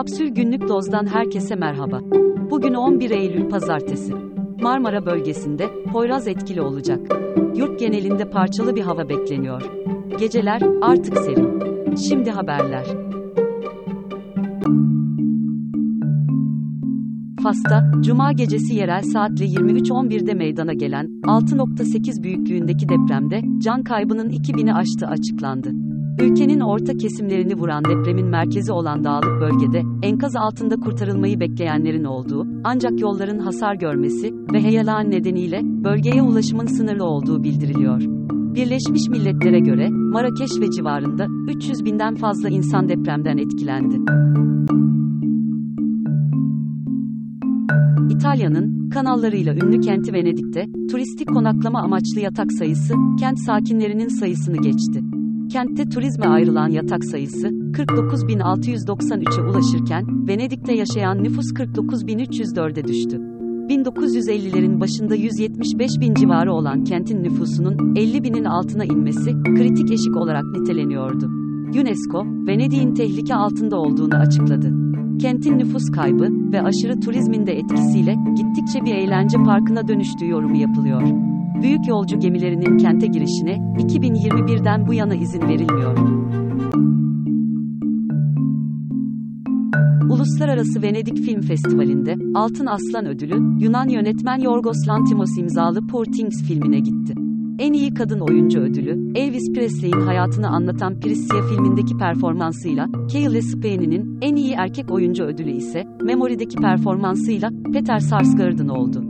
Kapsül Günlük Doz'dan herkese merhaba. Bugün 11 Eylül Pazartesi. Marmara bölgesinde Poyraz etkili olacak. Yurt genelinde parçalı bir hava bekleniyor. Geceler artık serin. Şimdi haberler. Fas'ta, Cuma gecesi yerel saatle 23.11'de meydana gelen 6.8 büyüklüğündeki depremde can kaybının 2000'i aştığı açıklandı. Ülkenin orta kesimlerini vuran depremin merkezi olan dağlık bölgede, enkaz altında kurtarılmayı bekleyenlerin olduğu, ancak yolların hasar görmesi ve heyelan nedeniyle bölgeye ulaşımın sınırlı olduğu bildiriliyor. Birleşmiş Milletler'e göre, Marrakeş ve civarında 300 binden fazla insan depremden etkilendi. İtalya'nın kanallarıyla ünlü kenti Venedik'te turistik konaklama amaçlı yatak sayısı kent sakinlerinin sayısını geçti. Kentte turizme ayrılan yatak sayısı 49.693'e ulaşırken Venedik'te yaşayan nüfus 49.304'e düştü. 1950'lerin başında 175 bin civarı olan kentin nüfusunun 50 binin altına inmesi kritik eşik olarak niteleniyordu. UNESCO, Venedik'in tehlike altında olduğunu açıkladı. Kentin nüfus kaybı ve aşırı turizmin de etkisiyle gittikçe bir eğlence parkına dönüştüğü yorumu yapılıyor. Büyük yolcu gemilerinin kente girişine 2021'den bu yana izin verilmiyor. Uluslararası Venedik Film Festivali'nde Altın Aslan Ödülü Yunan yönetmen Yorgos Lanthimos imzalı Poor Things filmine gitti. En iyi kadın oyuncu ödülü, Elvis Presley'in hayatını anlatan Priscilla filmindeki performansıyla, Kaylee Spain'in en iyi erkek oyuncu ödülü ise, Memory'deki performansıyla Peter Sarsgaard'ın oldu.